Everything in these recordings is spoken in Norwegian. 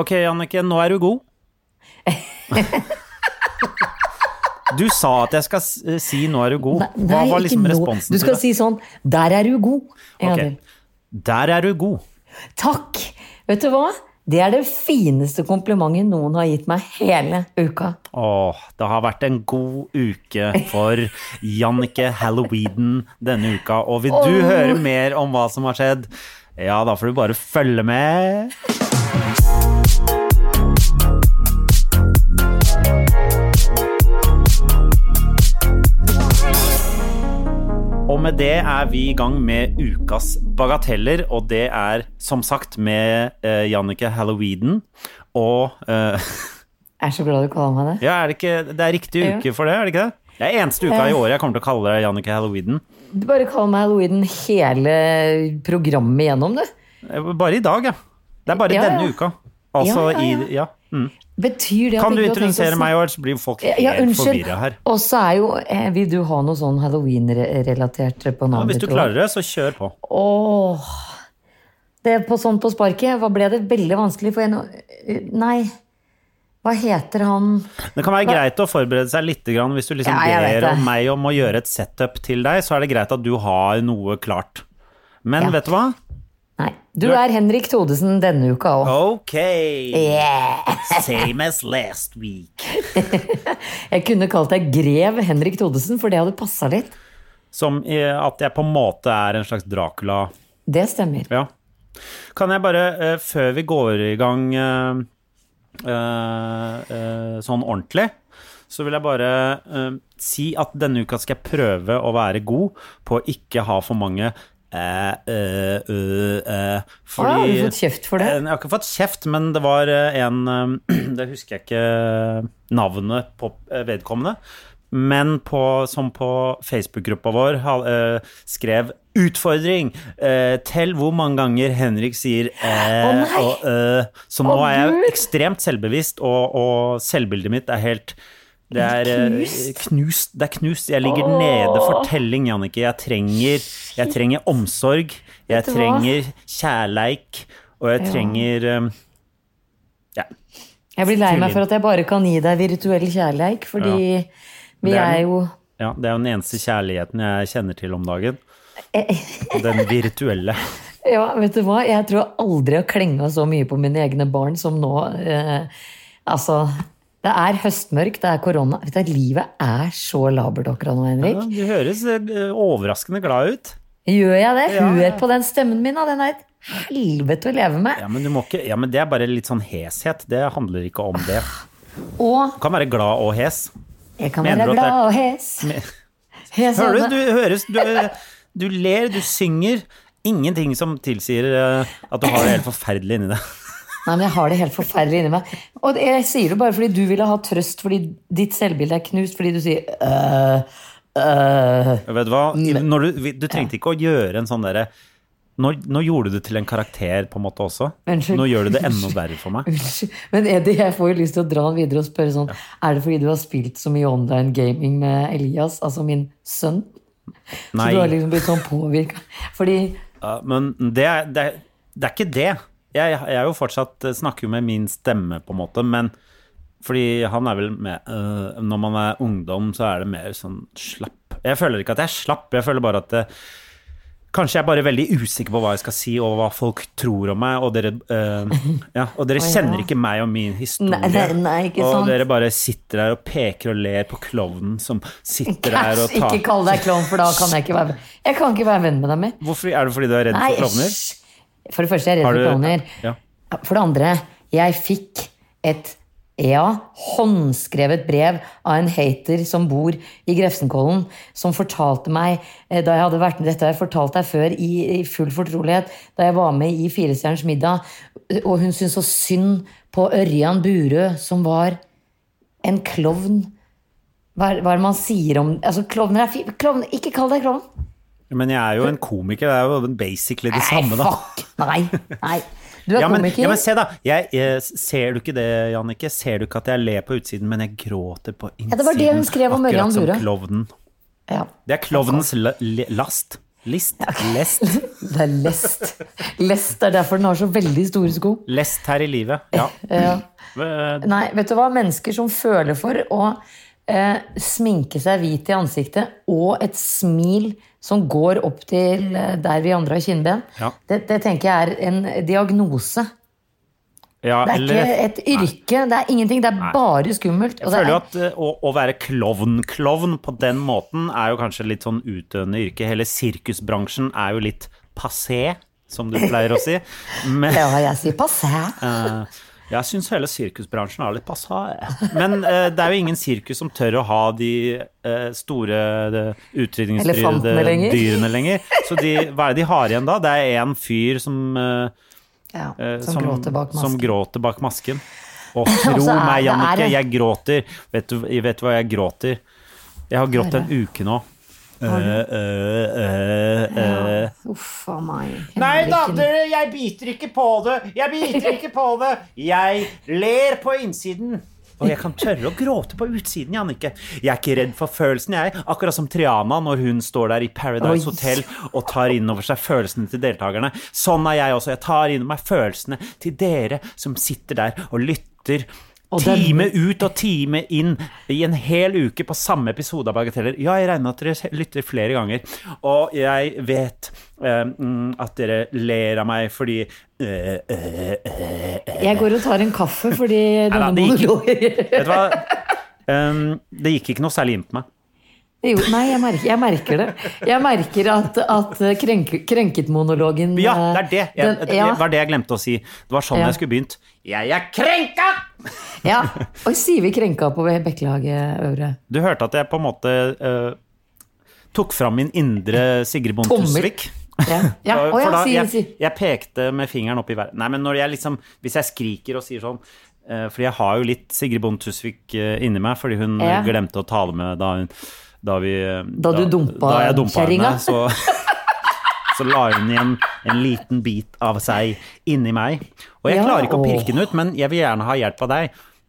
Ok, Jannicke, nå er du god. Du sa at jeg skal si 'nå er du god'. Hva var liksom responsen til responsen Du skal det? si sånn 'der er du god'. Ok. Der er du god. Takk! Vet du hva? Det er det fineste komplimentet noen har gitt meg hele uka. Åh, det har vært en god uke for Jannicke Halloweeden denne uka. Og vil du Åh. høre mer om hva som har skjedd, ja, da får du bare følge med. Og med det er vi i gang med ukas bagateller, og det er som sagt med uh, Jannicke Halloweeden og uh, Jeg er så glad du kaller meg det. Ja, er det ikke Det er riktig uke for det, er det ikke det? Det er eneste uka i året jeg kommer til å kalle deg Jannicke Halloweeden. Du bare kaller meg Halloweeden hele programmet igjennom, du. Eh, Bare i dag, ja. Det er bare Ja, denne ja. uka. Altså ja. i Ja. Mm. Betyr det Kan du introdusere meg, så blir folk helt Ja, forvirra her? Og så er jo eh, Vil du ha noe sånn halloween-relatert på Ja, hvis du klarer det, så kjør på. Åh. Det er på sånn på sparket. Hva ble det veldig vanskelig for en Nei. Hva heter han Det kan være greit å forberede seg litt grann, hvis du liksom Ja, ber om meg om å gjøre et setup til deg, så er det greit at du har noe klart. Men Ja. vet du hva? Nei. Du er Henrik Thodesen denne uka òg. Ok. Yeah. Same as last week. Jeg kunne kalt deg grev Henrik Thodesen, for det hadde passa litt. Som at jeg på en måte er en slags Dracula. Det stemmer. Ja. Kan jeg bare, eh, før vi går i gang eh, eh, eh, sånn ordentlig, så vil jeg bare eh, si at denne uka skal jeg prøve å være god på å ikke ha for mange eh, eh, øh, fordi, ah, har du fått kjeft for det? Eh, Jeg har ikke fått kjeft, men det var eh, en Det husker jeg ikke navnet på eh, vedkommende. Men på, som på Facebook-gruppa vår skrev 'utfordring'. Tell hvor mange ganger Henrik sier eh, øh. Så nå oh, er jeg ekstremt selvbevisst, og, og selvbildet mitt er helt det er eh, Knust? knust. Det er knust. Jeg ligger Åh. nede for telling, Jannicke. Jeg trenger, jeg trenger omsorg. Jeg trenger kjærleik. Og jeg trenger um, Ja. Jeg blir lei meg for at jeg bare kan gi deg virtuell kjærleik, fordi vi er er jo ja. Det er jo den eneste kjærligheten jeg kjenner til om dagen. Den virtuelle. Ja, vet du hva? Jeg tror jeg aldri har klenga så mye på mine egne barn som nå. Eh, altså, det er høstmørk, det er korona. Vet du, livet er så labert akkurat nå, Ja, du høres eh, overraskende glad ut. Gjør jeg det? Ja. Hør på den stemmen min, da. Den er et helvete å leve med. Ja, men, ikke, ja, men det er bare litt sånn heshet. Det handler ikke om det. Og Du kan være glad og hes. jeg kan Mener være glad er, og hes. Hes Hører du? Du høres Du, du ler, du synger. Ingenting som tilsier eh, at du har det helt forferdelig inni deg. Nei, men jeg har det helt forferdelig inni meg. Og jeg sier det bare fordi du ville ha trøst fordi ditt selvbilde er knust fordi du sier øh, øh. Vet du hva? Når du, du trengte ikke å gjøre en sånn derre nå, nå gjorde du det til en karakter, på en måte også. Unnskyld. Nå gjør du det enda verre for meg. Unnskyld. Men Eddie, jeg får jo lyst til å dra han videre og spørre sånn Er det fordi du har spilt så mye online gaming med Elias, altså min sønn? Nei. Så du har liksom blitt sånn påvirka? Fordi Ja, men det er, det, er, det er ikke det. Jeg, jeg er jo fortsatt eh, snakker jo med min stemme, på en måte, men fordi han er vel med øh, Når man er ungdom, så er det mer sånn slapp. Jeg føler ikke at jeg er slapp, jeg føler bare at det, Kanskje jeg er bare veldig usikker på hva jeg skal si, og hva folk tror om meg, og dere, øh, ja, og dere ja. kjenner ikke meg og min historie. Nei, nei, og sant. dere bare sitter der og peker og ler på klovnen som sitter der og tar ikke kall deg klovn, for da kan jeg ikke være Jeg kan ikke være venn med deg mer. Hvorfor Er det fordi du er redd Nei, for klovner? For det første er jeg Har redd for klovner. Ja. For det andre, jeg fikk et ja, håndskrevet brev av en hater som bor i Grefsenkollen, som fortalte meg, eh, da jeg hadde vært med dette har jeg fortalt deg før i, i full fortrolighet, da jeg var med i Firestjerners middag, og hun syntes så synd på Ørjan Burøe, som var en klovn. Hva er, er det man sier om Altså, klovner er fi... Klovn, ikke kall deg klovn! Men jeg er jo en komiker, det er jo basically det samme, da. fuck! Nei, nei. Du er Ja men, komiker. ja, men se, da. Jeg, jeg, ser du ikke det, Jannicke? Ser du ikke at jeg ler på utsiden, men jeg gråter på innsiden? det var det hun skrev om Ørjan Akkurat som klovnen. Ja. Det er klovnens last. List. last. List. Lest. Det er lest. Lest er derfor den har så veldig store sko. Lest her i livet. Ja. Ja. Eh, Nei, vet du hva? Mennesker som føler for å eh, sminke seg hvit i ansiktet, og et smil som går opp til eh, der vi andre har kinnben, Ja. det, det tenker jeg er en diagnose. Ja, Det er eller ikke et yrke, det er ingenting. Det er bare skummelt. Jeg føler jo at eh, å, å være klovn-klovn på den måten er jo kanskje litt sånn utdøende yrke. Hele sirkusbransjen er jo litt passé, som du pleier å si. Men ja, jeg sier passé. eh, jeg syns hele sirkusbransjen er litt passa. Men eh, det er jo ingen sirkus som tør å ha de eh, store utrydningsdyrene lenger. dyrene lenger. Så de, hva er det de har igjen da? Det er en fyr som eh, Ja, Eh, som, gråter bak Som masken. gråter bak masken. Og tro er- meg, Jannicke, jeg gråter. Vet du, vet du hva jeg gråter? Jeg har grått en uke nå. Eh, eh, eh, eh. Uff a meg. Nei da, dere, jeg biter ikke på det. Jeg biter ikke på det. Jeg ler på innsiden. Og jeg kan tørre å gråte på utsiden, Jannicke. Jeg er ikke redd for følelsen, jeg. Akkurat som Triana når hun står der i Paradise Hotel og tar inn over seg følelsene til deltakerne. Sånn er jeg også. Jeg tar inn over meg følelsene til dere som sitter der og lytter. Time ut og time inn i en hel uke på samme episode av Bagateller. Ja, jeg regner med at dere lytter flere ganger. Og jeg vet mm, at dere ler av meg fordi øh, øh, øh, øh. Jeg går og tar en kaffe fordi denne monologen Vet du hva? Um, det gikk ikke noe særlig inn på meg. Jo, Nei, jeg merker, jeg merker det. Jeg merker at, at krenk, krenket-monologen Ja, det er det. Jeg, det var det jeg glemte å si. Det var sånn Ja. jeg skulle begynt. Jeg er krenka! Ja. Oi, sier vi krenka på Bekkelaget Øvre? Du hørte at jeg på en måte uh, tok fram min indre Sigrid Bonde Tusvik. Ja, ja. Og- ja, for da, jeg, jeg pekte med fingeren opp i været. Nei, men når jeg liksom Hvis jeg skriker og sier sånn uh, Fordi jeg har jo litt Sigrid Bonde Tusvik uh, inni meg, fordi hun eh, Ja. glemte å tale med da, hun, da vi eh, Da du Da dumpa kjerringa? så så la hun igjen en liten bit av seg inni meg. Og jeg klarer ikke å pirke den ut, men jeg vil gjerne ha hjelp av deg.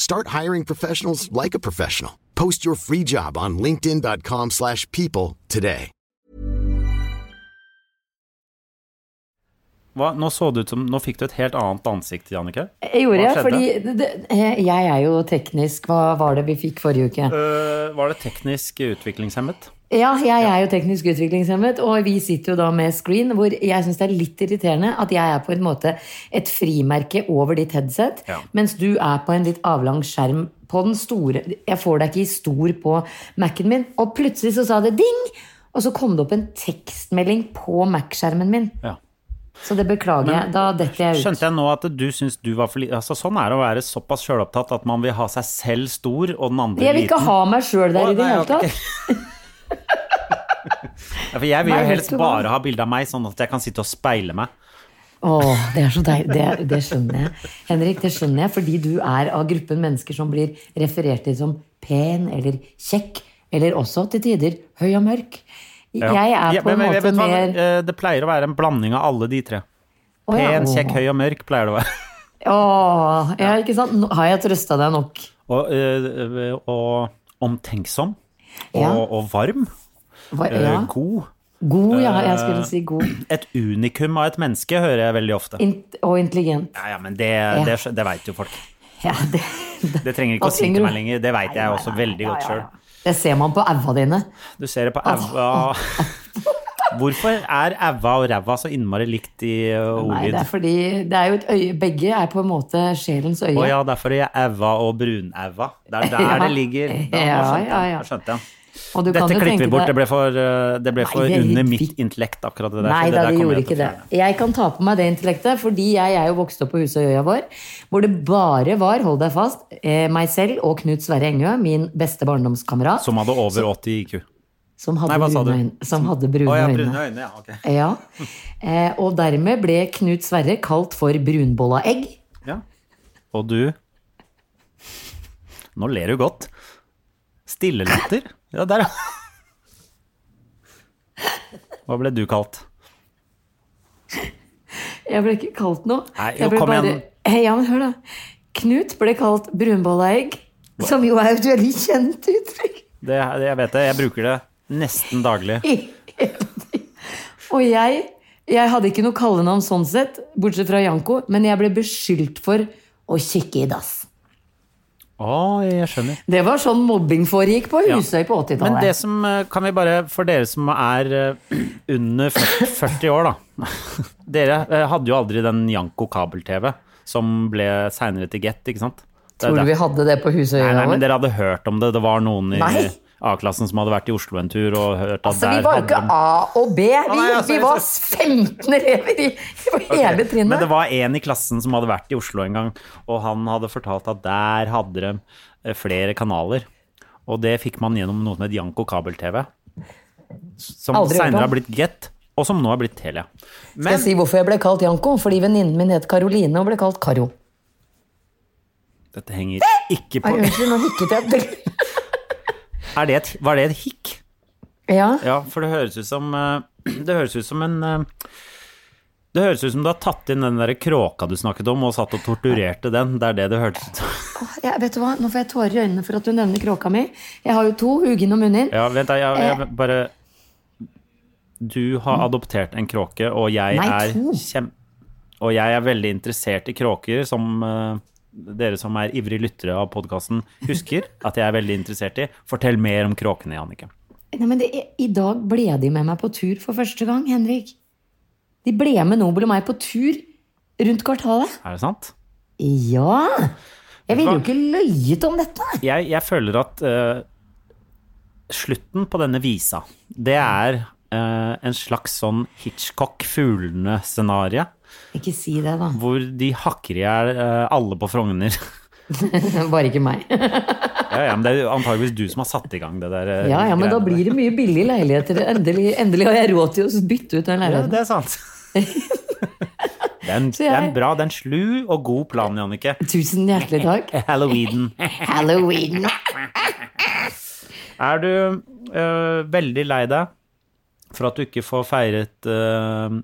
Start hiring professionals like a professional. Post your free job on linkedin.com/people slash people today. Hva, nå så det ut som Nå fikk du et helt annet ansikt, Jannicke. Jeg gjorde det, fordi det, det, jeg er jo teknisk. Hva var det vi fikk forrige uke? Uh, var det teknisk utviklingshemmet? Ja, jeg er jo teknisk utviklingshemmet, og vi sitter jo da med screen, hvor jeg syns det er litt irriterende at jeg er på en måte et frimerke over ditt headset, Ja. mens du er på en litt avlang skjerm på den store Jeg får deg ikke i stor på Mac-en min, og plutselig så sa det ding! Og så kom det opp en tekstmelding på Mac-skjermen min. Ja. Så det beklager jeg. Da detter jeg ut. Skjønte jeg nå at du syns du var for liten? Altså, sånn er det å være såpass sjølopptatt at man vil ha seg selv stor og den andre liten. Jeg vil ikke liten. ha meg sjøl der Å, i det hele tatt. Ja, for jeg vil jo helst bare ha bilde av meg, sånn at jeg kan sitte og speile meg. Åh, det er så deilig. Det, det skjønner jeg. Henrik, det skjønner jeg, fordi du er av gruppen mennesker som blir referert til som pen eller kjekk, eller også til tider høy og mørk. Jeg er på en måte vet mer Eh, Det pleier å være en blanding av alle de tre. Å. Pen, kjekk, høy og mørk pleier det å være. Åh, ja, ikke sant? Har jeg trøsta deg nok? Og, eh, og omtenksom. Og, Ja. og varm. Hva, eh, ja. God. God, ja. Jeg skulle si god. Et unikum av et menneske hører jeg veldig ofte. In og intelligent. Ja, ja, men det, det, det veit jo folk. Ja, det, Det trenger ikke å si til meg lenger. Det veit jeg også veldig godt sjøl. det ser man på aua dine. Du ser det på aua Hvorfor er æva og ræva så innmari likt i uh, Nei, det er fordi det er jo et øye Begge er på en måte sjelens øye. Å ja, derfor er jeg æva og brunæva. Det er der Ja. det ligger. Da, Ja, ja, ja. Skjønte jeg. Dette klipper vi bort. Det ble for, uh, det ble for Nei, under mitt intellekt, akkurat det der. Nei da, det, det gjorde ikke det. Jeg kan ta på meg det intellektet, fordi jeg er jo vokst opp på Husøyøya vår, hvor det bare var, hold deg fast, eh, meg selv og Knut Sverre Engø, min beste barndomskamerat, Som hadde over 80 IQ. Som hadde Nei, brune øyne. Som hadde brune oh, ja, brune øyne, ja. okay. Ja. Eh, og dermed ble Knut Sverre kalt for brunbolla egg. Ja. Og du Nå ler du godt. Stillelatter. Ja, der, ja. Hva ble du kalt? Jeg ble ikke kalt noe. Nei, Jeg jo, kom igjen. Hei, ja, men hør da. Knut ble kalt brunbolla egg, som jo er et veldig kjent uttrykk. Det, jeg vet det, jeg bruker det nesten daglig. Og jeg, jeg hadde ikke noe kallenavn sånn sett, bortsett fra Janko, men jeg ble beskyldt for å kikke i dass. Å, jeg skjønner. Det var sånn mobbing foregikk på Ja. Husøy på Men det som eh, kan vi bare, for dere som er eh, under 40 40 år, da. Dere eh, hadde jo aldri den Janko kabel-TV som ble seinere til Get, ikke sant? Tror du vi hadde det på Husøy? Nei, nei, men dere hadde hørt om det. Det var noen i Nei. A-klassen som hadde vært i Oslo en tur og hørt at Altså, vi var jo ikke de- A og B, vi, nei, altså, vi var 15 elever i, i hele Men trinnet. det var en i klassen som hadde vært i Oslo en gang, og han hadde fortalt at der hadde de eh, flere kanaler. Og det fikk man gjennom noe som het Janko kabel-TV. Som seinere har blitt Get, og som nå har blitt Telia. Skal jeg si hvorfor jeg ble kalt Janko? Fordi venninnen min het Karoline og ble kalt Karo. dette henger ikke på unnskyld, nå hikket jeg det et, Var det et hikk? Ja. Ja, for det høres ut som eh, Det høres ut som en eh, Det høres ut som du har tatt inn den der kråka du snakket om, og satt og torturerte den. Det er det det hørtes ut som. ja, vet du hva? Nå får jeg tårer i øynene for at du nevner kråka mi. Jeg har jo to, Ugin og Munin. Ja, vent, jeg, jeg, Eh. jeg bare Du har adoptert en kråke, og jeg Nei, er kjem... Og jeg er veldig interessert i kråker, som dere som er ivrige lyttere av podkasten, husker at jeg er veldig interessert i. Fortell mer om kråkene, Jannicke. I dag ble de med meg på tur for første gang, Henrik. De ble med Nobel og meg på tur rundt kvartalet. Er det sant? Ja! Jeg ville jo ikke løyet om dette. Jeg, jeg føler at uh, slutten på denne visa, det er uh, en slags sånn Hitchcock-fuglene-scenario, Ikke si det, da. hvor de hakker i hjel eh, alle på Frogner. Bare ikke meg. ja, ja, men det er antageligvis du som har satt i gang det der. eh, Ja, ja, men da blir det mye billige leiligheter. Endelig, endelig har jeg råd til å bytte ut den leiligheten. Ja, det er sant. Det er, en, Så det er en bra, det er en slu og god plan, Jannicke. Tusen hjertelig takk. Halloween. Halloween. Er du øh, veldig lei deg for at du ikke får feiret øh,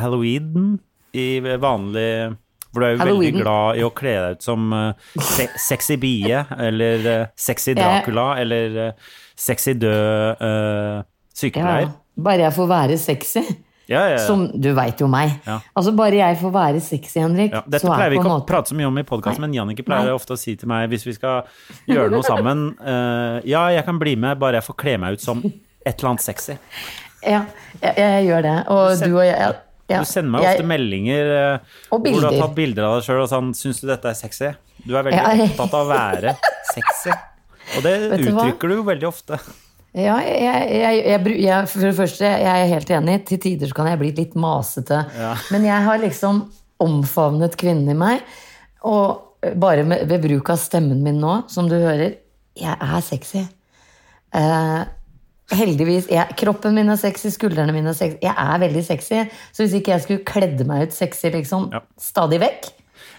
halloween i vanlig For du er jo veldig glad i å kle deg ut som øh, se sexy bie, eller øh, sexy Dracula, eller øh, sexy død Ja, sykepleier. bare jeg får være sexy. Ja, ja, ja. Som Du veit jo meg. Ja. Altså Bare jeg får være sexy, Henrik, Ja, dette så er pleier vi ikke å prate så mye om i podkasten, men Jannicke pleier Nei. ofte å si til meg hvis vi skal gjøre noe sammen uh, Ja, jeg kan bli med, bare jeg får kle meg ut som et eller annet sexy. Ja, jeg, jeg gjør det. Og send- du og jeg ja, ja, Du sender meg jeg- ofte meldinger eh, Og hvor du har tatt bilder av deg sjøl og sånn Syns du dette er sexy? Du er veldig Ja, jeg- opptatt av å være sexy. Og det Vet du uttrykker du jo veldig ofte. Ja, jeg, jeg, jeg, jeg, for det første, jeg er helt enig. Til tider så kan jeg bli litt masete. Men jeg har liksom omfavnet kvinnen i meg. Og bare med, ved bruk av stemmen min nå, som du hører, jeg er sexy. Eh, heldigvis. Jeg, kroppen min er sexy, skuldrene mine er sexy. Jeg er veldig sexy. Så hvis ikke jeg skulle kledd meg ut sexy liksom Ja. stadig vekk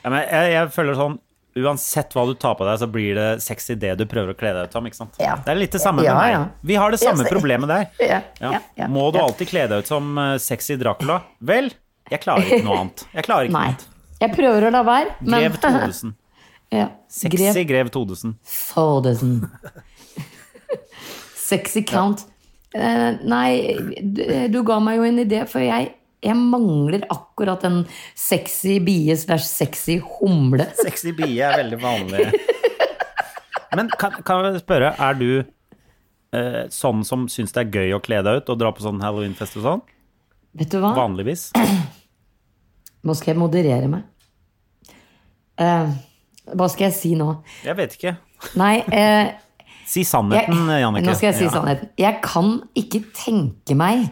Ja, men jeg, jeg føler sånn Uansett hva du tar på deg, så blir det sexy det du prøver å kle deg ut som. Ja. Det er litt det samme med meg. Vi har det samme problemet der. Må du alltid kle deg ut som eh, sexy Dracula? Vel, jeg klarer ikke noe annet. Jeg klarer ikke Nei. noe annet. Jeg prøver å la være, men Grev Todesen. ja. Sexy Grev Todesen. Thodesen. Sexy count. Eh, nei, du, du ga meg jo en idé, for jeg, jeg mangler akkurat en sexy bie slash sexy humle. Sexy bie er veldig vanlig. Men kan, kan jeg spørre, er du uh, sånn som syns det er gøy å kle deg ut og dra på sånn halloweenfest og sånn? Vet du hva? Vanligvis? Nå skal jeg moderere meg. Uh, hva skal jeg si nå? Jeg vet ikke. Nei, eh, Si jeg, sannheten, Jannicke. nå skal jeg si Ja. sannheten. Jeg kan ikke tenke meg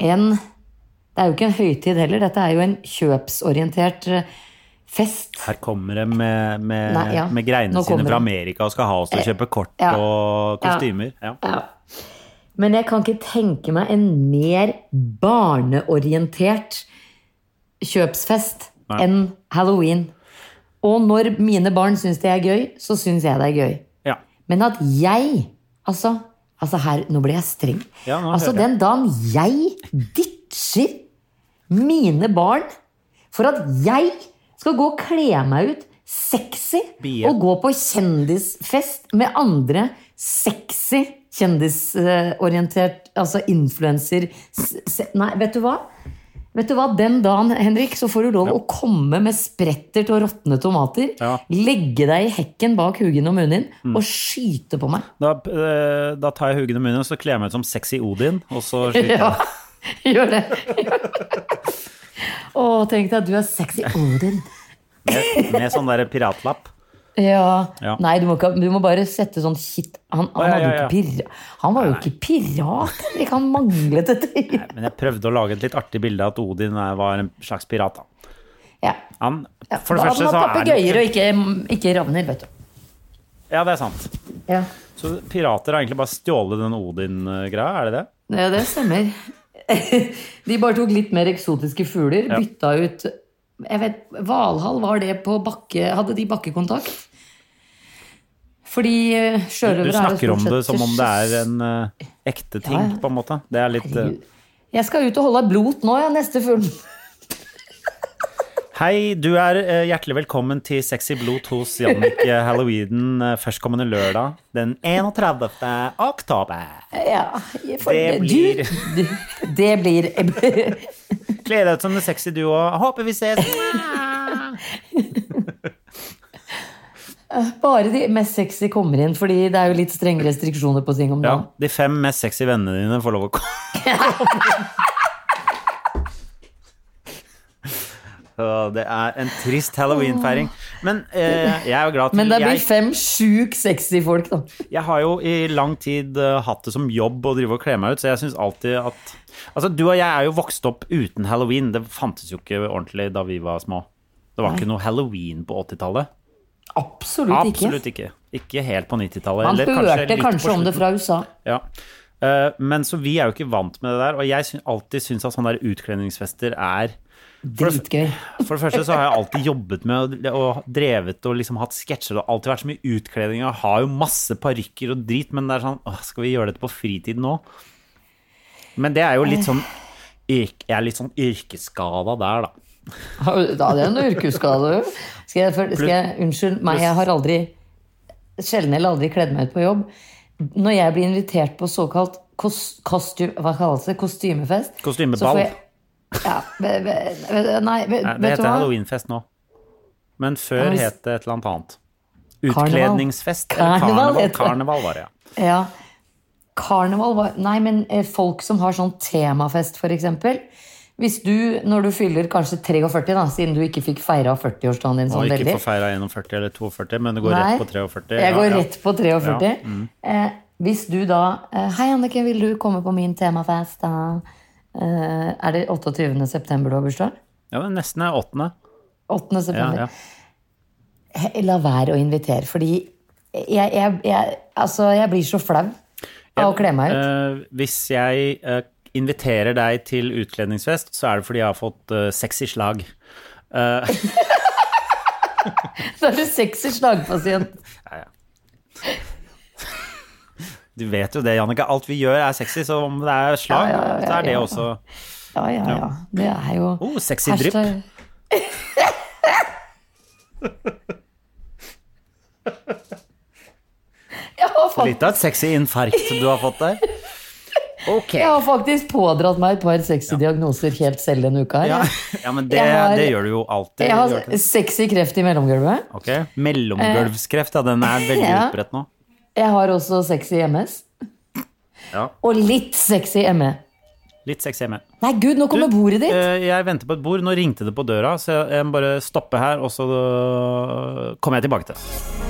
en Det er jo ikke en høytid heller, dette er jo en kjøpsorientert eh, fest. Her kommer det med, med, Nei, ja. med greiene sine fra. Amerika og skal ha oss til å kjøpe kort Ja. og kostymer. Men jeg kan ikke tenke meg en mer barneorientert kjøpsfest enn halloween. Og når mine barn syns det er gøy, så syns jeg det er gøy. Men at jeg Altså, altså her, nå ble jeg streng. Ja, altså. Den dagen jeg ditcher mine barn for at jeg skal gå og kle meg ut sexy Bie. og gå på kjendisfest med andre sexy kjendisorientert Altså influenser Nei, vet du hva? Vet du hva, Den dagen Henrik, så får du lov å komme med spretter til råtne tomater, Ja. legge deg i hekken bak huggen og munnen din og skyte på meg. Da, eh, da tar jeg huggen og munnen, og så kler jeg meg ut som sexy Odin, og så skyter jeg. Ja, gjør det. Å, tenk deg at du er sexy Odin. Med, med sånn der piratlapp. Ja. Ja. Nei, du må, ikke, du må bare sette sånn shit Han, han, ja, ja, ikke pira, han var jo ikke pirat, Henrik. Han manglet et øye. Men jeg prøvde å lage et litt artig bilde av at Odin var en slags pirat. Da. Ja. Han, for det første så er papegøyer og ikke, ikke ravner, vet du. Ja, det er sant. Ja. Så pirater har egentlig bare stjålet den Odin-greia, er det det? Ja, det stemmer. De bare tok litt mer eksotiske fugler, bytta ut jeg vet, Valhall, var det på bakke Hadde de bakkekontakt? Fordi eh, Du sjørøvere er jo snakker om det som om det er en uh, ekte ting, Ja, på en måte. Det er litt uh... Jeg skal ut og holde blot nå, jeg, neste fugl. Hei, du er uh, hjertelig velkommen til Sexy blot hos Jannik Halloween førstkommende lørdag den 31. oktober. Ja, Det du- blir- du- Det blir Kle deg ut som en sexy du òg. Håper vi ses. Bare de mest sexy kommer inn, fordi det er jo litt strenge restriksjoner på ting om dagen. Ja, de fem mest sexy vennene dine får lov å komme. inn. det er en trist halloweenfeiring. Men eh, jeg er jo glad til Men det blir fem sjukt sexy folk, da. jeg har jo i lang tid eh, hatt det som jobb å drive og kle meg ut, så jeg syns alltid at Altså, du og jeg er jo vokst opp uten halloween. Det fantes jo ikke ordentlig da vi var små. Det var ikke noe halloween på 80-tallet. Absolutt, Absolutt ikke. Ikke helt på 90-tallet. ikke. Man hørte litt kanskje, om det fra USA. Ja. Uh, men så vi er jo ikke vant med det der, og jeg syn, alltid syns at sånne der utkledningsfester er Dritgøy. For det første så har jeg alltid jobbet med og, og drevet og liksom hatt sketsjer og alltid vært så mye utkledning. Jeg har jo masse parykker og drit, men det er sånn åh, Skal vi gjøre dette på fritid nå? Men det er jo litt sånn Jeg er litt sånn yrkesskada der, da. Da hadde jeg en yrkesskade. Skal jeg, skal jeg, unnskyld meg, jeg har aldri Sjelden eller aldri kledd meg ut på jobb. Når jeg blir invitert på såkalt kos, kostu, hva kalles det, kostymefest Kostymeball. jeg- Ja, be, be, nei, be, Nei, det heter halloweenfest nå. Men før Ja, het det et eller annet annet. Karneval. Utkledningsfest. Eller Karneval karneval. Karneval var det, ja. Ja. Karneval var Nei, men eh, folk som har sånn temafest, eksempel. Hvis du, når du fyller kanskje 43, da, siden du ikke fikk feira 40-årsdagen din Og veldig ikke veldig få feira 41 eller 42, men det går Nei, rett på 43. Jeg går ja. rett på 43. Ja, mm. eh, hvis du da eh, Hei, Anniken, vil du komme på min temafest? Da? Eh, er det 28. september du har bursdag? Ja, det nesten er 8. 8. September. ja. La være å invitere, fordi jeg, jeg, jeg, altså, jeg blir så flau å kle meg ut. Eh, hvis jeg eh, inviterer deg til utkledningsfest, så er det fordi jeg har fått uh, sexy slag. Uh, Så er du sexy slagpasient. du vet jo det, Jannicke. Alt vi gjør er sexy, så om det er slag, Ja, ja, ja, så er det ja. også Ja, ja, ja. Det er jo Oh, sexy drypp. Litt av et sexy infarkt du har fått der. Ok. jeg har faktisk pådratt meg et par sexy diagnoser helt selv denne uka. her. Ja, ja men det, har- det gjør du jo alltid. Jeg har du sexy kreft i mellomgulvet. Ok, Mellomgulvskreft, ja. Den er veldig Ja. utbredt nå. Jeg har også sexy MS. Ja. Og litt sexy ME. Litt sexy ME. Nei, gud, nå kommer bordet ditt! Eh, Jeg venter på et bord. Nå ringte det på døra, så jeg må bare stoppe her, og så øh, kommer jeg tilbake til det.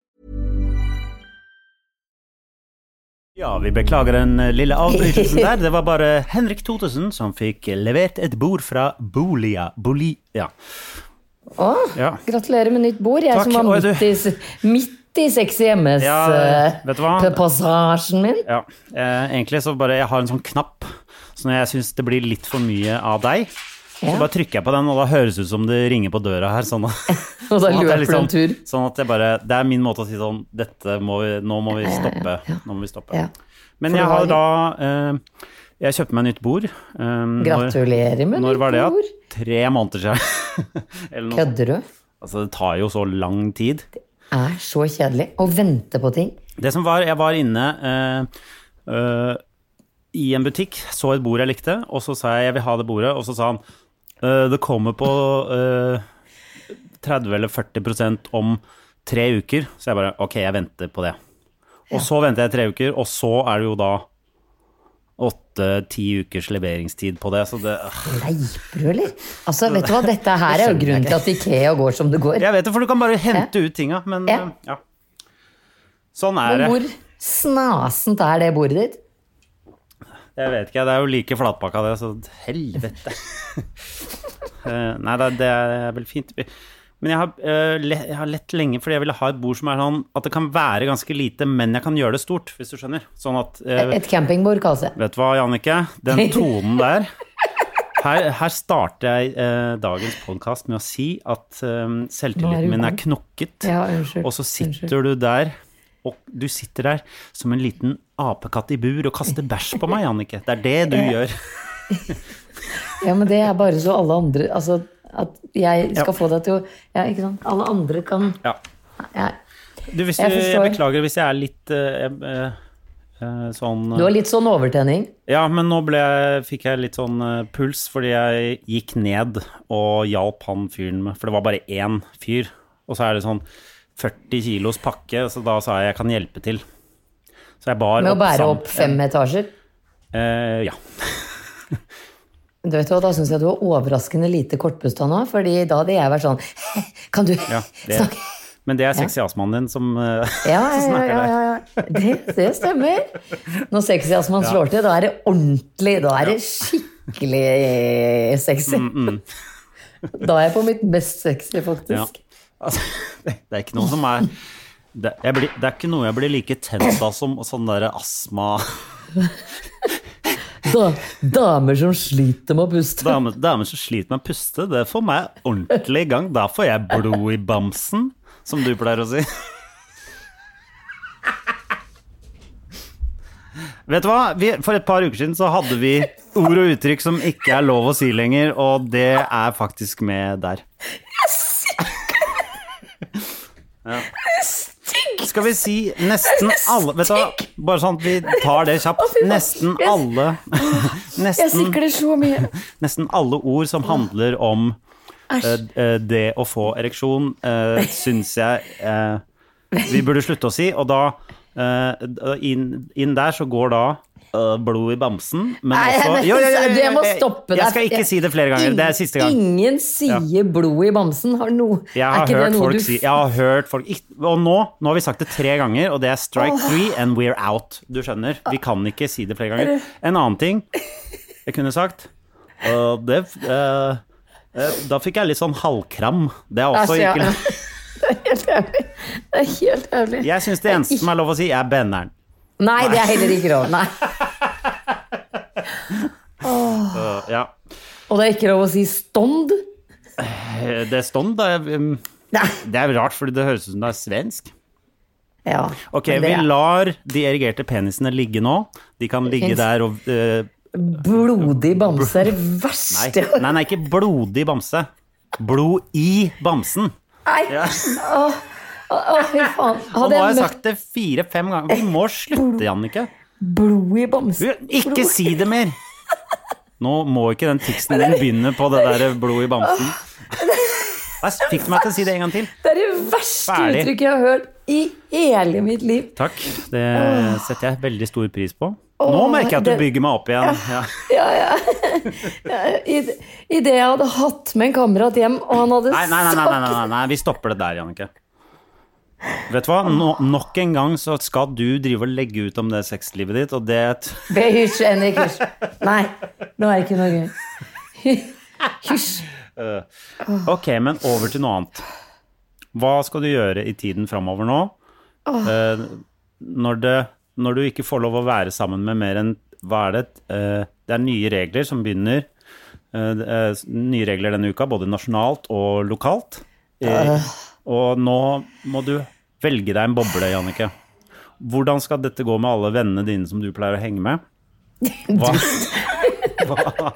Ja, vi beklager den eh, lille avbrytelsen der. Det var bare Henrik Totesen som fikk levert et bord fra Bolia. Bolia. Å, Ja. gratulerer med nytt bord. Jeg Takk. som var midt i, midt i sexy hjemmes Ja, eh, min. Ja, eh, egentlig så bare Jeg har en sånn knapp, så når jeg syns det blir litt for mye av deg, Ja. Så bare trykker jeg på den, og da høres det ut som det ringer på døra her. Sånn, Og da lurer jeg løper du en tur. Sånn at jeg bare Det er min måte å si sånn Dette må vi Nå må vi stoppe. Nå må vi stoppe. Men jeg har da eh, Jeg kjøpte meg nytt bord. når- Gratulerer med Når nytt var det? bord. Ja? Tre måneder siden. Kødder du? Altså, det tar jo så lang tid. Det Er så kjedelig å vente på ting. Det som var, jeg var inne eh, eh, i en butikk, så et bord jeg likte, og så sa jeg jeg vil ha det bordet, og så sa han det kommer på eh, 30 eller 40% om tre uker. Så jeg bare ok, jeg venter på det. Og så venter jeg tre uker, og så er det jo da åtte-ti ukers leveringstid på det, så det Leiper du, eller? Altså, vet du hva, dette her er jo grunnen til at Ikea går som det går. Jeg vet det, for du kan bare hente ut tinga, men Ja. eh, ja. Sånn er Men det. hvor snasent er det bordet ditt? Jeg vet ikke, det er jo like flatpakka det, så helvete. Eh, Nei, det, det er vel fint. Men jeg har, eh, jeg har lett lenge fordi jeg ville ha et bord som er sånn at det kan være ganske lite, men jeg kan gjøre det stort, hvis du skjønner. Sånn at eh, Et campingbord kalles det. Vet du hva, Jannicke? Den tonen der Her, her starter jeg eh, dagens podkast med å si at eh, selvtilliten min er knokket. Ja, unnskyld. Og så sitter du der, og du sitter der som en liten apekatt i bur og kaster bæsj på meg, Jannicke. Det er det du gjør. Ja, men det er bare så alle andre Altså, at jeg skal Ja. få deg til å Ja, ikke sant? Alle andre kan Ja. ja. Du, hvis Jeg du, jeg forstår. beklager hvis jeg er litt uh, uh, sånn Du har litt sånn overtenning. Ja, men nå jeg, fikk jeg litt sånn puls fordi jeg gikk ned og hjalp han fyren med For det var bare én fyr, og så er det sånn 40 kilos pakke, så da sa jeg jeg kan hjelpe til. Så jeg bar Med å bære opp, opp fem etasjer. Eh, ja. Du vet hva, Da syns jeg du var overraskende lite kortpusta nå, fordi da hadde jeg vært sånn Kan du ja snakke men det er sexiasmaen din som eh, Ja, ja, ja. snakker ja, der. ja, ja. Det, det stemmer. Når sexyasman slår til, da er det ordentlig. Da er det skikkelig sexy. Mm, Da er jeg på mitt mest sexy, Ja. faktisk. Altså, det det er ikke noe som er det, blir, det er ikke noe jeg blir like tent av som sånn der astma Da, damer som sliter med å puste. Damer, damer som sliter med å puste, det får meg ordentlig i gang. Da får jeg blod i bamsen, som du pleier å si. Vet du hva? Vi, for et par uker siden så hadde vi ord og uttrykk som ikke er lov å si lenger, og det er faktisk med der. Ja. Skal vi si nesten alle Vet du hva, bare sånn at vi tar det kjapt. Nesten alle Nesten nesten alle ord som handler om eh, eh, det å få ereksjon, uh, syns jeg uh, vi burde slutte å si. Og da eh, inn, inn der så går da eh, blod i bamsen, men Nei, også nei, Jo, jo, jo, det må jeg- deg. Jeg skal ikke si det flere ganger. Det er siste gang. Ingen sier blod i bamsen. Har no, Jeg Er har ikke det hørt noe folk du si Jeg har hørt folk Og nå, nå har vi sagt det tre ganger, og det er strike three and we're out. Du skjønner? Vi kan ikke si det flere ganger. En annen ting jeg kunne sagt uh, det, øh, Da fikk jeg litt sånn halvkram. Det er også Altså, ja. ikke Det er helt jævlig. Det er helt jævlig. Jeg syns det eneste som er lov å si, er benneren. Nei, det er heller ikke lov. Nei. Øh, ja. Og det er ikke lov å si stånd. Eh, Det er stånd, da. um, Det er rart, fordi det høres ut som det er svensk. Ja. Ok, men vi lar de erigerte penisene ligge nå. De kan ligge der og uh, Blodig bamse er det nei, nei, nei, ikke blodig bamse. Blod i bamsen. Nei! Ja. Å, fy faen. Nå har jeg sagt det fire-fem ganger. Vi må slutte, Jannicke. blod i bamsen. Ikke si det mer! Nå må ikke den tiksen din begynne på det der blod i bamsen. Jeg fikk meg til å si det en gang til. Det er det verste Ferdig. uttrykket jeg har hørt i hele mitt liv. Takk. Det setter jeg veldig stor pris på. Nå merker jeg at du det- bygger meg opp igjen. Ja. Ja, ja. I, I det jeg hadde hatt med en kamerat hjem, og han hadde Nei, nei, nei, nei, nei, nei, nei, vi stopper det der, Jannicke. Vet du hva? No, nok en gang så skal du drive og legge ut om det sexlivet ditt, og det Be hysj, Henrik. Hysj. Nei, nå er det ikke noe gøy. Hysj. Ok, men over til noe annet. Hva skal du gjøre i tiden framover nå? Eh, når, det, når du ikke får lov å være sammen med mer enn Hva er det? Eh, det er nye regler som begynner. eh, er nye regler denne uka, både nasjonalt og lokalt. Eh, og nå må du velge deg en boble, Jannicke. Hvordan skal dette gå med alle vennene dine som du pleier å henge med? Hva? Hva?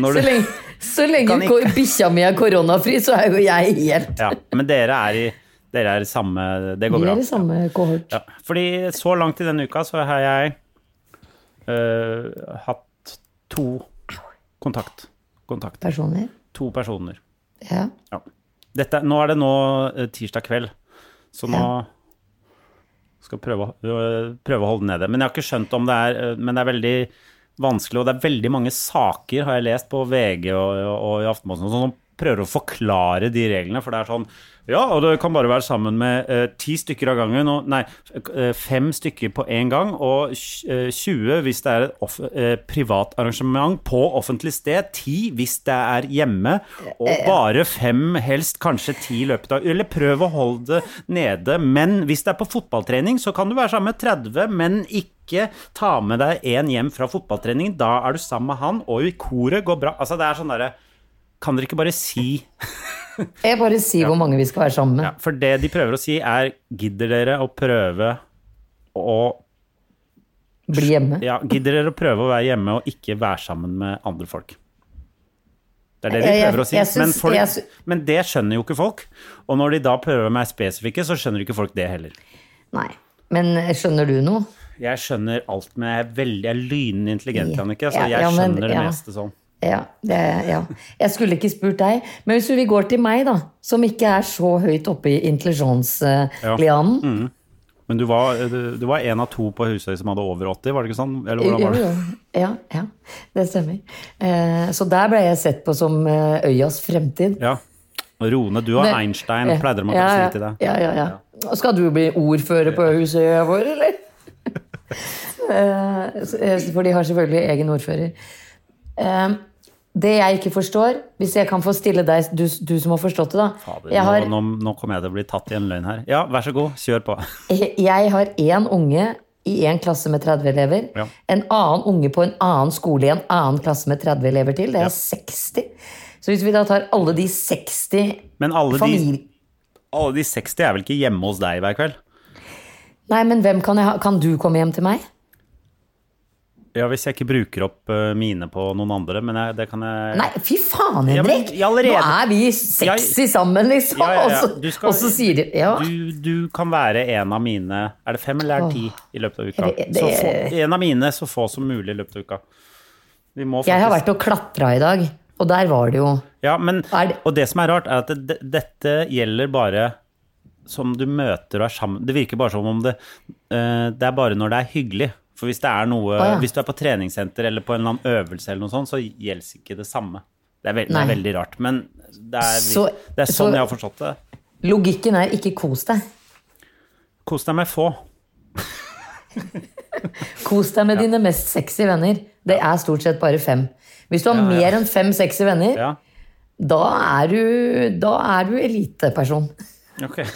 Når Så du, lenge, så lenge bikkja mi er koronafri, så er jo jeg helt ja, men dere er i dere er samme Det går bra. Vi bra. er i samme kohort. Ja, fordi så langt i denne uka så har jeg uh, hatt to kontakt. kontakt. Personer. To personer. Ja. Ja. Dette, nå er det nå øh, tirsdag kveld, så nå skal jeg prøve, øh, prøve å holde det nede. Men jeg har ikke skjønt om det er Men det er veldig vanskelig, og det er veldig mange saker, har jeg lest på VG og, og, og i Aftenposten, sånn, som prøver å forklare de reglene. For det er sånn Ja, og du kan bare være sammen med uh, ti stykker av gangen. Og, nei, eh, fem stykker på én gang, og tjue eh, 20 hvis det er et off, uh, privat arrangement på offentlig sted. Ti hvis det er hjemme, og bare fem, helst kanskje ti i løpet av Eller prøv å holde det nede. Men hvis det er på fotballtrening, så kan du være sammen med 30, men ikke ta med deg en hjem fra fotballtrening. Da er du sammen med han, og i koret går bra. Altså, det er sånn derre Kan dere ikke bare si Jeg bare sier hvor mange vi skal være sammen med. ja, For det de prøver å si, er Gidder dere å prøve å Bli hjemme. Ja, gidder dere å prøve å være hjemme og ikke være sammen med andre folk? Det er det de prøver å si. men, folk, men det skjønner jo ikke folk. Og når de da prøver å være spesifikke, så skjønner ikke folk det heller. Nei. Men skjønner du noe? Jeg skjønner alt, men jeg er veldig jeg er lynende intelligent, Jannicke, så Ja, jeg ja, skjønner det ja. meste sånn. Ja, det, ja. Jeg skulle ikke spurt deg. Men hvis vi går til meg, da, som ikke er så høyt oppe i intelligenslianen Men du var, du, du var en av to på Husøy som hadde over 80, var det ikke sånn? Eller hvordan var det? Ja, ja, det stemmer. Eh, så der ble jeg sett på som eh, øyas fremtid. Ja. Rone, du og Einstein, Ja, pleide de å ja, si til deg. Ja, ja, ja. Skal du bli ordfører på Husøya vår, eller? Eh, eh, For de har selvfølgelig egen ordfører. Eh, Det jeg ikke forstår, hvis jeg kan få stille deg, du, du som har forstått det, da. Fader, har, nå, nå, kommer jeg til å bli tatt i en løgn her. Ja, vær så god, kjør på. jeg har én unge i én klasse med 30 elever. Ja. En annen unge på en annen skole i en annen klasse med 30 elever til. Det er 60. Så hvis vi da tar alle de 60 Men alle de, alle de 60 er vel ikke hjemme hos deg hver kveld? Nei, men hvem kan jeg ha? Kan du komme hjem til meg? Ja, hvis jeg ikke bruker opp eh, mine på noen andre, men jeg, det kan jeg Nei, fy faen, Ja, men Henrik! i allerede- Nå er vi sexy sammen, liksom! Ja, ja, ja. Og, så, Du skal- og så sier de ja. du, du kan være en av mine Er det fem eller er det ti i løpet av uka? Det- det- Så få, en av mine, så få som mulig i løpet av uka. Vi må Jeg har vært og klatra i dag, og der var det jo Ja, men, det- og det som er rart, er at det, det, dette gjelder bare som du møter og er sammen Det virker bare som om det eh, Det er bare når det er hyggelig. For hvis er noe oh, ja. Hvis du er på treningssenter eller på en eller annen øvelse eller noe sånt, så gjelder ikke det samme. Det er, veld, det er veldig rart. Men det er, Så- det er sånn så- jeg har forstått det. Logikken er ikke kos deg. Kos deg med få. Kos deg med dine mest sexy venner. Det er stort sett bare fem. Hvis du har mer enn fem sexy venner, Ja, da er du, da er du eliteperson. ok.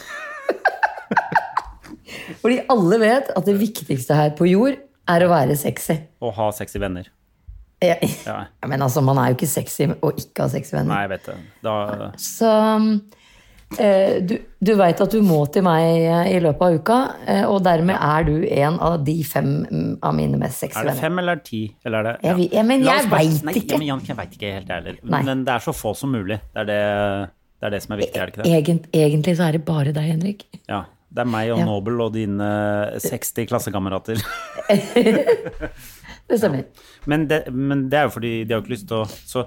Fordi alle vet at det viktigste her på jord er å være sexy. Og ha sexy venner. Ja, Ja. Men altså, man er jo ikke sexy og ikke har sexy venner. Nei, jeg vet det. Da, Så eh, du, du veit at du må til meg eh, i løpet av uka, eh, og dermed er du en av de fem mm, av mine mest sexy venner. er det fem eller ti? Eller er det, Jeg vet- ja, men jeg veit Nei, ikke. Ja, men Jan, jeg veit ikke helt, jeg heller. Men det er så få som mulig. Det er det, det, er det som er viktig, er det ikke det? Egent, egentlig så er det bare deg, Henrik. Ja. Det er meg og Ja. Nobel og dine 60 klassekamerater. Det stemmer. Men det, men det er jo fordi de har ikke lyst til å Så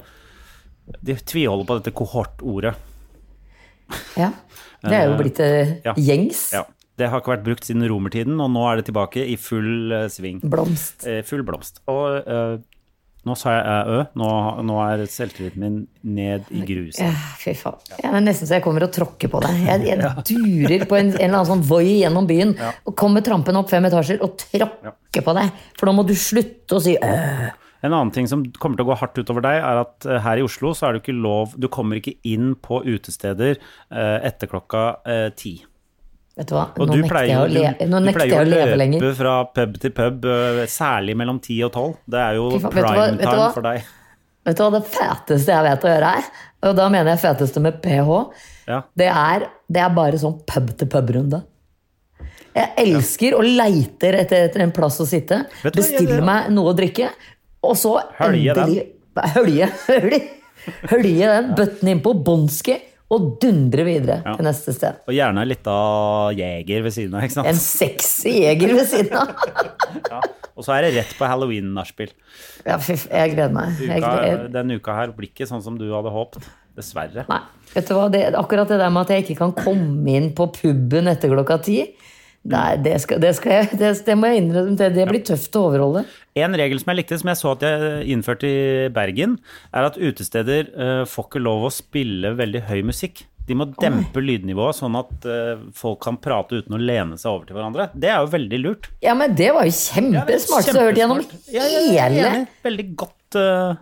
de tviholder på dette kohortordet. Ja. Det er jo blitt eh, Ja. gjengs. Ja. Det har ikke vært brukt siden romertiden, og nå er det tilbake i full eh, sving. Blomst. Eh, full blomst. Og nå sa jeg æ, ø. Nå, nå er selvtilliten min ned i gruset. Ja, fy faen. Ja, det er nesten så jeg kommer og tråkker på deg. Jeg, jeg durer på en, en eller annen sånn Voi gjennom byen og kommer trampende opp fem etasjer og tråkker på deg. For nå må du slutte å si ø. En annen ting som kommer til å gå hardt utover deg, er at eh, her i Oslo så er det ikke lov Du kommer ikke inn på utesteder eh, etter klokka eh, ti. Vet du hva, Og nå du nekter pleier jeg å, le du, nå du nekter pleier jeg å å løpe fra pub til pub, eh, særlig mellom ti og tolv. Det er jo Fy faen, hva- prime time for deg. Vet du hva det feteste jeg vet å gjøre er? Og da mener jeg feteste med ph. Ja. Det er, det er bare sånn pub-til-pub-runde. Jeg elsker og leiter etter, etter en plass å sitte, Bestiller hva, meg noe å drikke, og så Hølje den. endelig Hølje, hølje, hølje den, bøtten innpå, bånski, og dundre videre Ja. til neste sted. Og gjerne litt av jeger ved siden av, ikke sant? En sexy jeger ved siden av. Ja. Og så er det rett på halloween-nachspiel. Ja, fy, jeg gleder meg. Jeg Uka, gleder, denne uka her blir ikke sånn som du hadde håpet. Dessverre. Nei, vet du hva, det, akkurat det der med at jeg ikke kan komme inn på puben etter klokka ti, Nei, det, skal, det, skal jeg, det, det må jeg innrømme, det, det blir tøft å overholde. En regel som jeg likte, som jeg så at jeg innførte i Bergen, er at utesteder uh, får ikke lov å spille veldig høy musikk. De må dempe lydnivået, sånn at uh, folk kan prate uten å lene seg over til hverandre. Det er jo veldig lurt. Ja, men det var jo kjempesmart, så jeg har hørt gjennom Kjempesmart. Ja, ja, hele. Veldig godt, uh,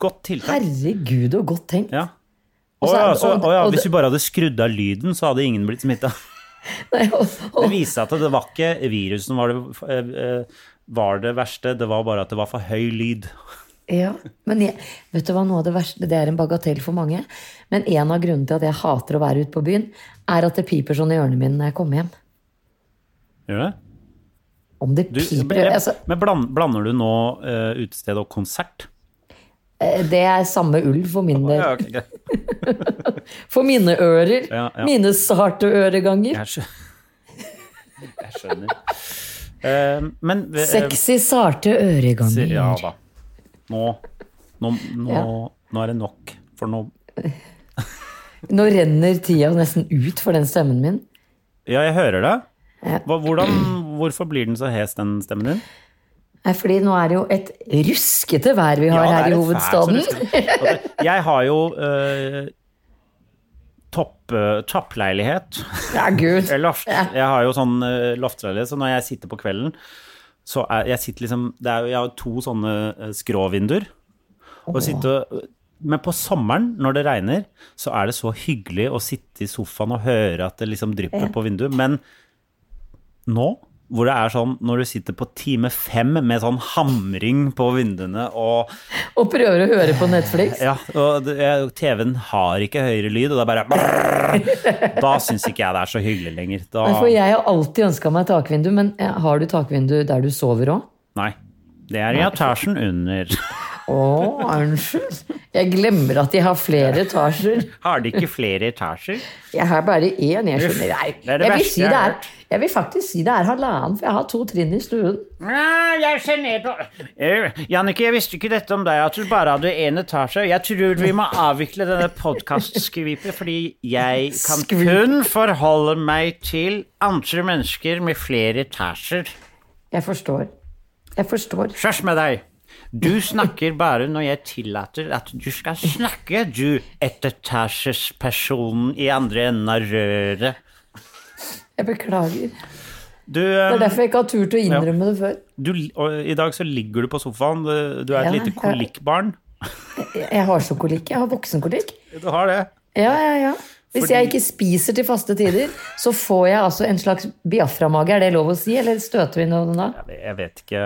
godt tiltak. Herregud, og godt tenkt. Ja. Og ja, og- og hvis vi bare hadde skrudd av lyden, så hadde ingen blitt smitta. Nei, og, Det og, viste seg at det var ikke virusen var det, eh, eh, var det verste, det var bare at det var for høy lyd. ja, men jeg, vet du hva, noe av det verste, det er en bagatell for mange, men en av grunnene til at jeg hater å være ute på byen, er at det piper sånn i ørene mine når jeg kommer hjem. Gjør det? Om det Du, piper altså, men bland, blander du nå uh, utested og konsert? Det er samme ulv for min del. Ja, okay. For mine ører. Ja, ja. Mine sarte øreganger. Jeg skjønner. Jeg skjønner. Uh, men uh, Sexy, sarte øreganger. Ja da. Nå, nå, nå, Ja. nå er det nok. For nå Nå renner tida nesten ut for den stemmen min. Ja, jeg hører det. Hvordan, hvorfor blir den så hes, den stemmen din? Fordi nå er det jo et ruskete vær vi har Ja, her er i hovedstaden. fælt. Jeg har jo uh, topp, eh, toppleilighet. Ja, gud. Eh, Loft. Jeg har jo sånn uh, loftleilighet, så når jeg sitter på kvelden, så er jeg sitter liksom det er, Jeg har to sånne eh, skråvinduer. Og sitte, men på sommeren, når det regner, så er det så hyggelig å sitte i sofaen og høre at det liksom drypper på vinduet. Men nå, hvor det er sånn når du sitter på time fem med sånn hamring på vinduene og Og prøver å høre på Netflix. ja, og TV-en har ikke høyere lyd, og det er bare brrr. Da syns ikke jeg det er så hyggelig lenger. Da, For jeg har alltid ønska meg takvindu, men eh, har du takvindu der du sover òg? Nei. Det er i etasjen under. Å, unnskyld. Jeg glemmer at de har flere etasjer. Har de ikke flere etasjer? Jeg har bare én. Jeg skjønner. Nei, det er det jeg, vil si det er, jeg vil faktisk si det er halvannen, for jeg har to trinn i stuen. Jeg kjenner på Jannicke, jeg visste ikke dette om deg, at du bare hadde én etasje. Jeg tror vi må avvikle denne podkastskvipet, fordi jeg kan kun forholde meg til andre mennesker med flere etasjer. Jeg forstår. Jeg forstår. Kjørs med deg! Du snakker bare når jeg tillater at du skal snakke, du ettertasjespersonen i andre enden av røret. Jeg beklager. Du, Det er eh, derfor jeg ikke har turt å innrømme det før. du, I dag så ligger du på sofaen. Du, er et Ja, lite kolikkbarn. Jeg jeg har så kolikk. Jeg har voksenkolikk. Du har det. Ja, ja, ja. Hvis Fordi- jeg ikke spiser til faste tider, så får jeg altså en slags Biafra-mage. Er det lov å si, eller støter vi noe da? Jeg vet ikke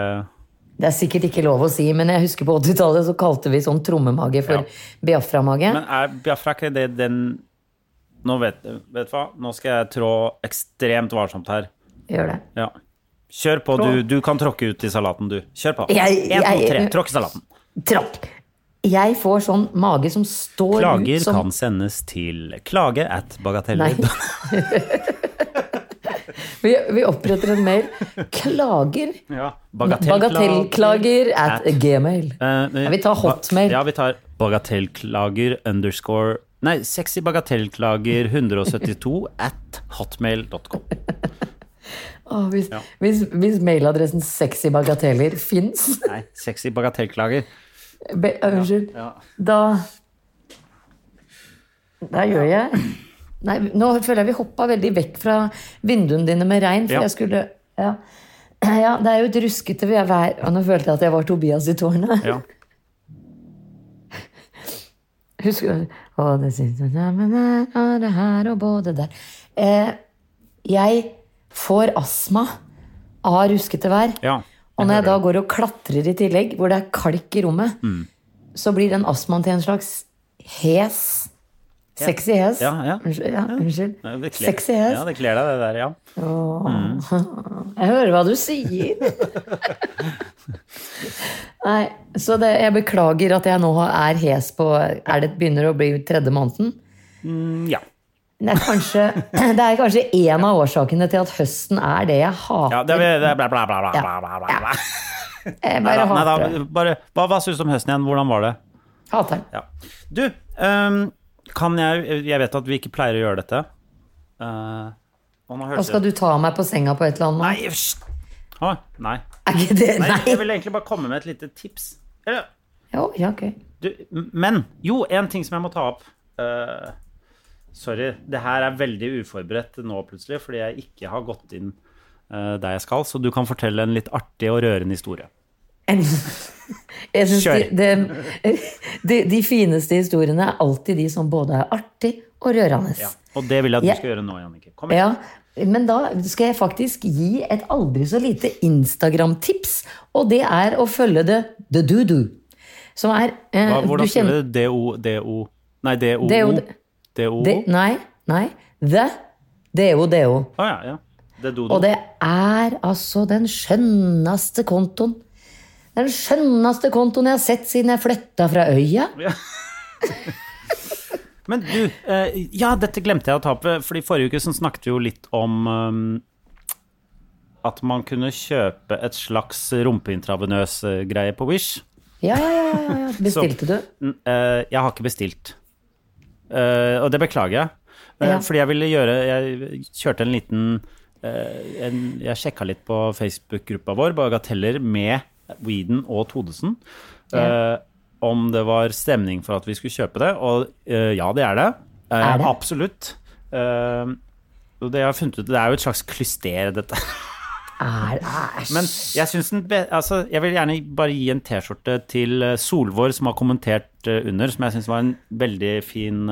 Det er sikkert ikke lov å si, men jeg husker på 80-tallet så kalte vi sånn trommemage for Ja. Biafra-mage. Men er Biafra ikke det den Nå vet, vet du hva, nå skal jeg trå ekstremt varsomt her. Gjør det. Ja. Kjør på, du, du kan tråkke ut i salaten, du. Kjør på. Jeg- En, to, jeg- tre, tråkk i salaten. Tråkk. Jeg får sånn mage som står Klager ut som kan sendes til klage at bagateller. Nei. vi, vi oppretter en mail. Klager. Ja. Bagatellklager at gmail. Uh, Ja, vi tar hotmail. Ja, vi tar bagatellklager underscore Nei, sexy bagatellklager 172 at hotmail.com. Oh, hvis, hvis, hvis mailadressen sexy bagateller fins Nei, sexy bagatellklager. Be, Unnskyld. Ja. Da Da gjør jeg Nei, nå føler jeg vi hoppa veldig vekk fra vinduene dine med regn, for Ja. jeg skulle ja. ja, det er jo et ruskete vær. Og nå følte jeg at jeg var Tobias i tårnet. Ja. Husker du? Og det sitter er det her og både der. Eh, jeg får astma av ruskete vær. ja. Og når jeg da går og klatrer i tillegg, hvor det er kalk i rommet, Mm. så blir den astmaen til en slags hes. Sexy hest. Ja, ja. Unnskyld. Ja, unnskyld. Sexy hest. Ja, det kler deg, det der, ja. Jeg hører hva du sier. Nei, så det, jeg beklager at jeg nå er hes på Er det begynner å bli tredje måneden? Mm, ja. Det er kanskje, det er kanskje en av årsakene til at høsten er det jeg hater. ja det, er, det er bla, bla, bla, bla, bla, bla, bla. Jeg bare hater det. hva hva syns du om høsten igjen? Hvordan var det? Hater den. Ja. Du, ehm, kan jeg Jeg vet at vi ikke pleier å gjøre dette. Uh, og Og skal du ta meg på senga på et eller annet? Nei, hysj! Nei. Er ikke det nei. Nei. Jeg vil egentlig bare komme med et lite tips. Eller, Jo, ja, ok. du, men jo, en ting som jeg må ta opp. Uh, sorry, det her er veldig uforberedt nå plutselig, fordi jeg ikke har gått inn uh, der jeg skal. Så du kan fortelle en litt artig og rørende historie. Jeg synes de, de, de, fineste historiene er alltid de som både er artig og rørende. Ja. Og det vil jeg at du Ja. skal gjøre nå, Jannicke. Kom igjen. Ja, men da skal jeg faktisk gi et aldri så lite Instagram-tips, og det er å følge det The Do-Do. Som er eh, Hva, hvordan det? skriver du DO, DO Nei, DOO? DO. Nei, nei. The DODO. Ah, ja, ja. Det Og det er altså den skjønneste kontoen. Den skjønneste kontoen jeg har sett siden jeg flytta fra øya. Men du, eh, ja, dette glemte jeg å ta opp. Fordi forrige uke så snakket vi jo litt om um, at man kunne kjøpe et slags rumpeintravenøs eh, greie på Wish. Ja, ja, ja, ja, Bestilte Bestilte du? Eh, jeg har ikke bestilt. Eh, og det beklager jeg. Eh, Ja. Fordi jeg ville gjøre Jeg kjørte en liten eh, en, Jeg sjekka litt på Facebook-gruppa vår, Bagateller, med Weeden og Todesen. eh, om det var stemning for at vi skulle kjøpe det. Og uh, ja, det er det. Uh, Er det? Absolutt. Det jeg har funnet ut, det er jo et slags klyster, dette. Er, æsj. Men jeg synes den be altså, Jeg vil gjerne bare gi en T-skjorte til Solvår, som har kommentert under, som jeg syns var en veldig fin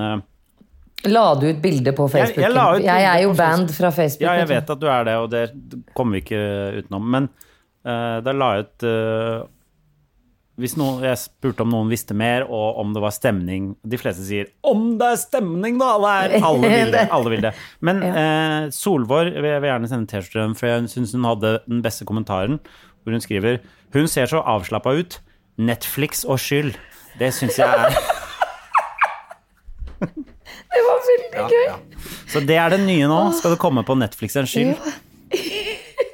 La du ut bilde på Facebook? jeg jeg, jeg, er jo band fra Facebook. Ja, jeg vet at du er det, og det kommer vi ikke utenom. Men da la jeg ut eh, hvis noen, Jeg spurte om noen visste mer, og om det var stemning. De fleste sier 'om det er stemning', da! Det er, alle vil det. Alle vil det. Men eh, Solvår vil jeg vil gjerne sende T-skjorte, for jeg syns hun hadde den beste kommentaren, hvor hun skriver 'Hun ser så avslappa ut. Netflix og skyld'. Det syns jeg er Det var veldig gøy. Så det er det nye nå. Skal det komme på Netflix en skyld?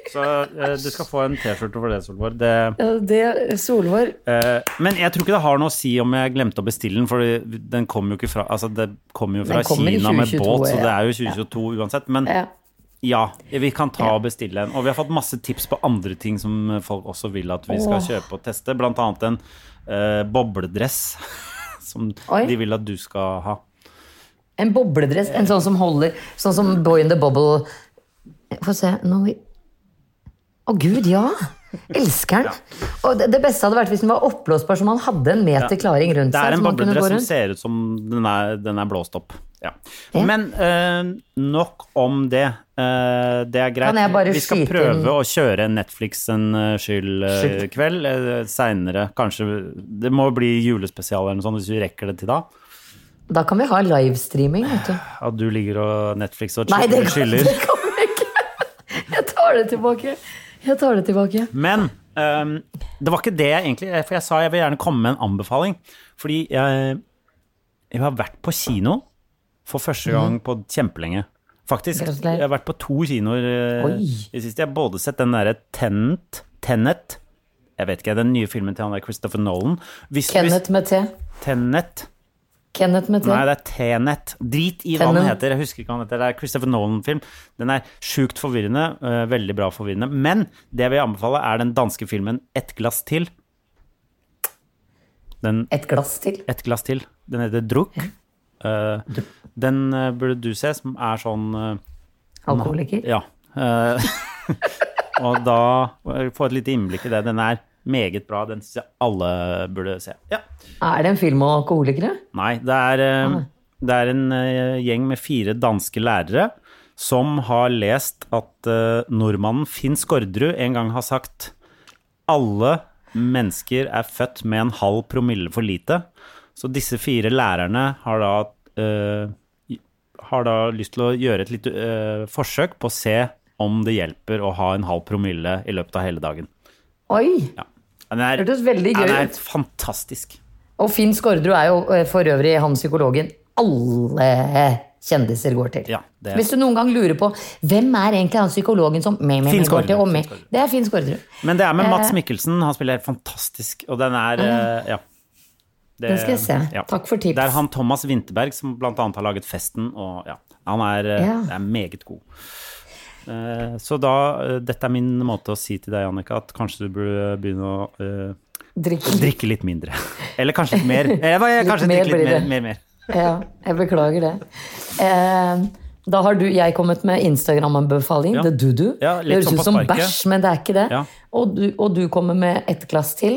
Så eh, du skal få en T-skjorte for det, Solvår. Det, Ja, det Solvår eh, men jeg tror ikke det har noe å si om jeg glemte å bestille den, for den kommer jo ikke fra Altså, det kommer jo fra Kina med båt, så det er jo 2022 uansett. Men ja. ja, vi kan ta og bestille en. Og vi har fått masse tips på andre ting som folk også vil at vi skal kjøpe og teste, blant annet en eh, bobledress. Som Oi. de vil at du skal ha. En bobledress. En sånn som holder Sånn som Boy in the Bubble. Få se nå vi- Å, gud, ja! Elsker den. Og det, beste hadde vært hvis den var oppblåsbar, så man hadde en meter klaring rundt seg. Det er en bobledress som ser ut som den er, den er blåst opp. Ja. Ja. Men eh, nok om det. Uh, det er greit. Vi skal prøve inn- å kjøre Netflix en uh, skyld uh, Skyld. kveld uh, seinere. Kanskje Det må bli julespesial eller noe sånt hvis vi rekker det til da. Da kan vi ha livestreaming, vet du. At du ligger og Netflix og Nei, det kan, det kan vi ikke. Jeg tar det tilbake. Jeg tar det tilbake. Men um, det var ikke det jeg egentlig For jeg sa jeg vil gjerne komme med en anbefaling. Fordi jeg, jeg har vært på kino for første gang på kjempelenge. Faktisk. Jeg har vært på to kinoer eh, i siste. Jeg har både sett den derre Tenet, Tenet Jeg vet ikke, den nye filmen til han der Christopher Nolan. Hvis, Kenneth med T. Tenet Kenneth med T. Nei, det er Tenet. Drit i hva den heter. Jeg husker ikke hva den heter. Det er Christopher Nolan-film. Den er sjukt forvirrende. Uh, veldig bra forvirrende. Men det jeg vil anbefale, er den danske filmen Et glass til. Den Et glass til. Et glass til. Den heter Druk. Uh, den uh, burde du se, som er sånn Alkoholiker. Ja. Og da få et lite innblikk i det. Den er meget bra. Den syns jeg alle burde se. Ja. Er det en film om alkoholikere? Nei, det er, eh, Ah. det er en eh, gjeng med fire danske lærere som har lest at eh, nordmannen Finn Skårderud en gang har sagt alle mennesker er født med en halv promille for lite. Så disse fire lærerne har da, uh, har da lyst til å gjøre et lite uh, forsøk på å se om det hjelper å ha en halv promille i løpet av hele dagen. Oi! Ja. Den er, Hørtes veldig gøy den er fantastisk. Og Finn Skårderud er jo eh, for øvrig han psykologen alle kjendiser går til. Ja, det er- Hvis du noen gang lurer på hvem er egentlig han psykologen som med, med, Finn me, går til, og med, Det er Finn Skårderud. Men det er med Mats Eh. Mikkelsen. Han spiller fantastisk. Og den er mm. Ja. Det- Den skal jeg se. Takk for tips. Det er han Thomas Winterberg som annet har laget Festen, og ja. Han er, Ja. er meget god. Eh, Så da eh, Dette er min måte å si til deg, Jannicke, at kanskje du burde begynne å uh, Drikke. drikke litt mindre. Eller kanskje litt mer. Eh, Kanskje mer drikke litt mer. mer, mer. Ja, jeg beklager det. Eh, da har du, jeg kommet med Instagram-anbefaling. Ja. Det er du-du. Ja, det høres sånn ut som bæsj, men det er ikke det. Ja. Mm. Og, du, og du kommer med et glass til.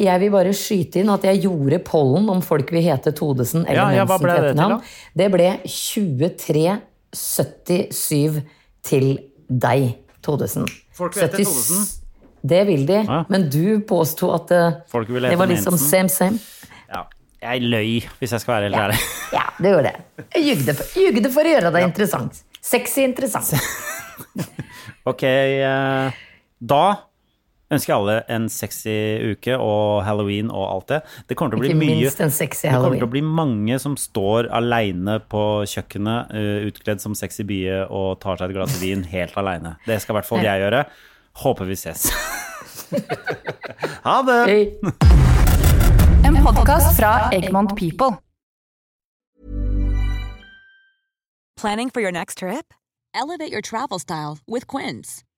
Jeg vil bare skyte inn at jeg gjorde pollen om folk vil hete Todesen eller Ja, Mensen det til. Det ble 2377 til deg, Todesen. Folk vil hete 70 Thodesen? Det vil de, Ja. men du påsto at det, Folk vil det var liksom Mensen. same, same. Ja. Jeg løy, hvis jeg skal være helt Ja, ærlig. ja du gjorde det. Jeg jugde for, jugde for å gjøre deg interessant. Sexy interessant. Ok, eh, da ønsker alle en sexy uke og halloween og alt det. Det kommer til å bli Ikke mye minst en sexy Det kommer til å bli mange som står aleine på kjøkkenet, eh, utkledd som sexy bie og tar seg et glass vin helt aleine. Det skal i hvert fall jeg gjøre. Håper vi ses. ha det! Hey. En podkast fra Egmont People. Planning for your next trip? Elevate your travel style with Quince.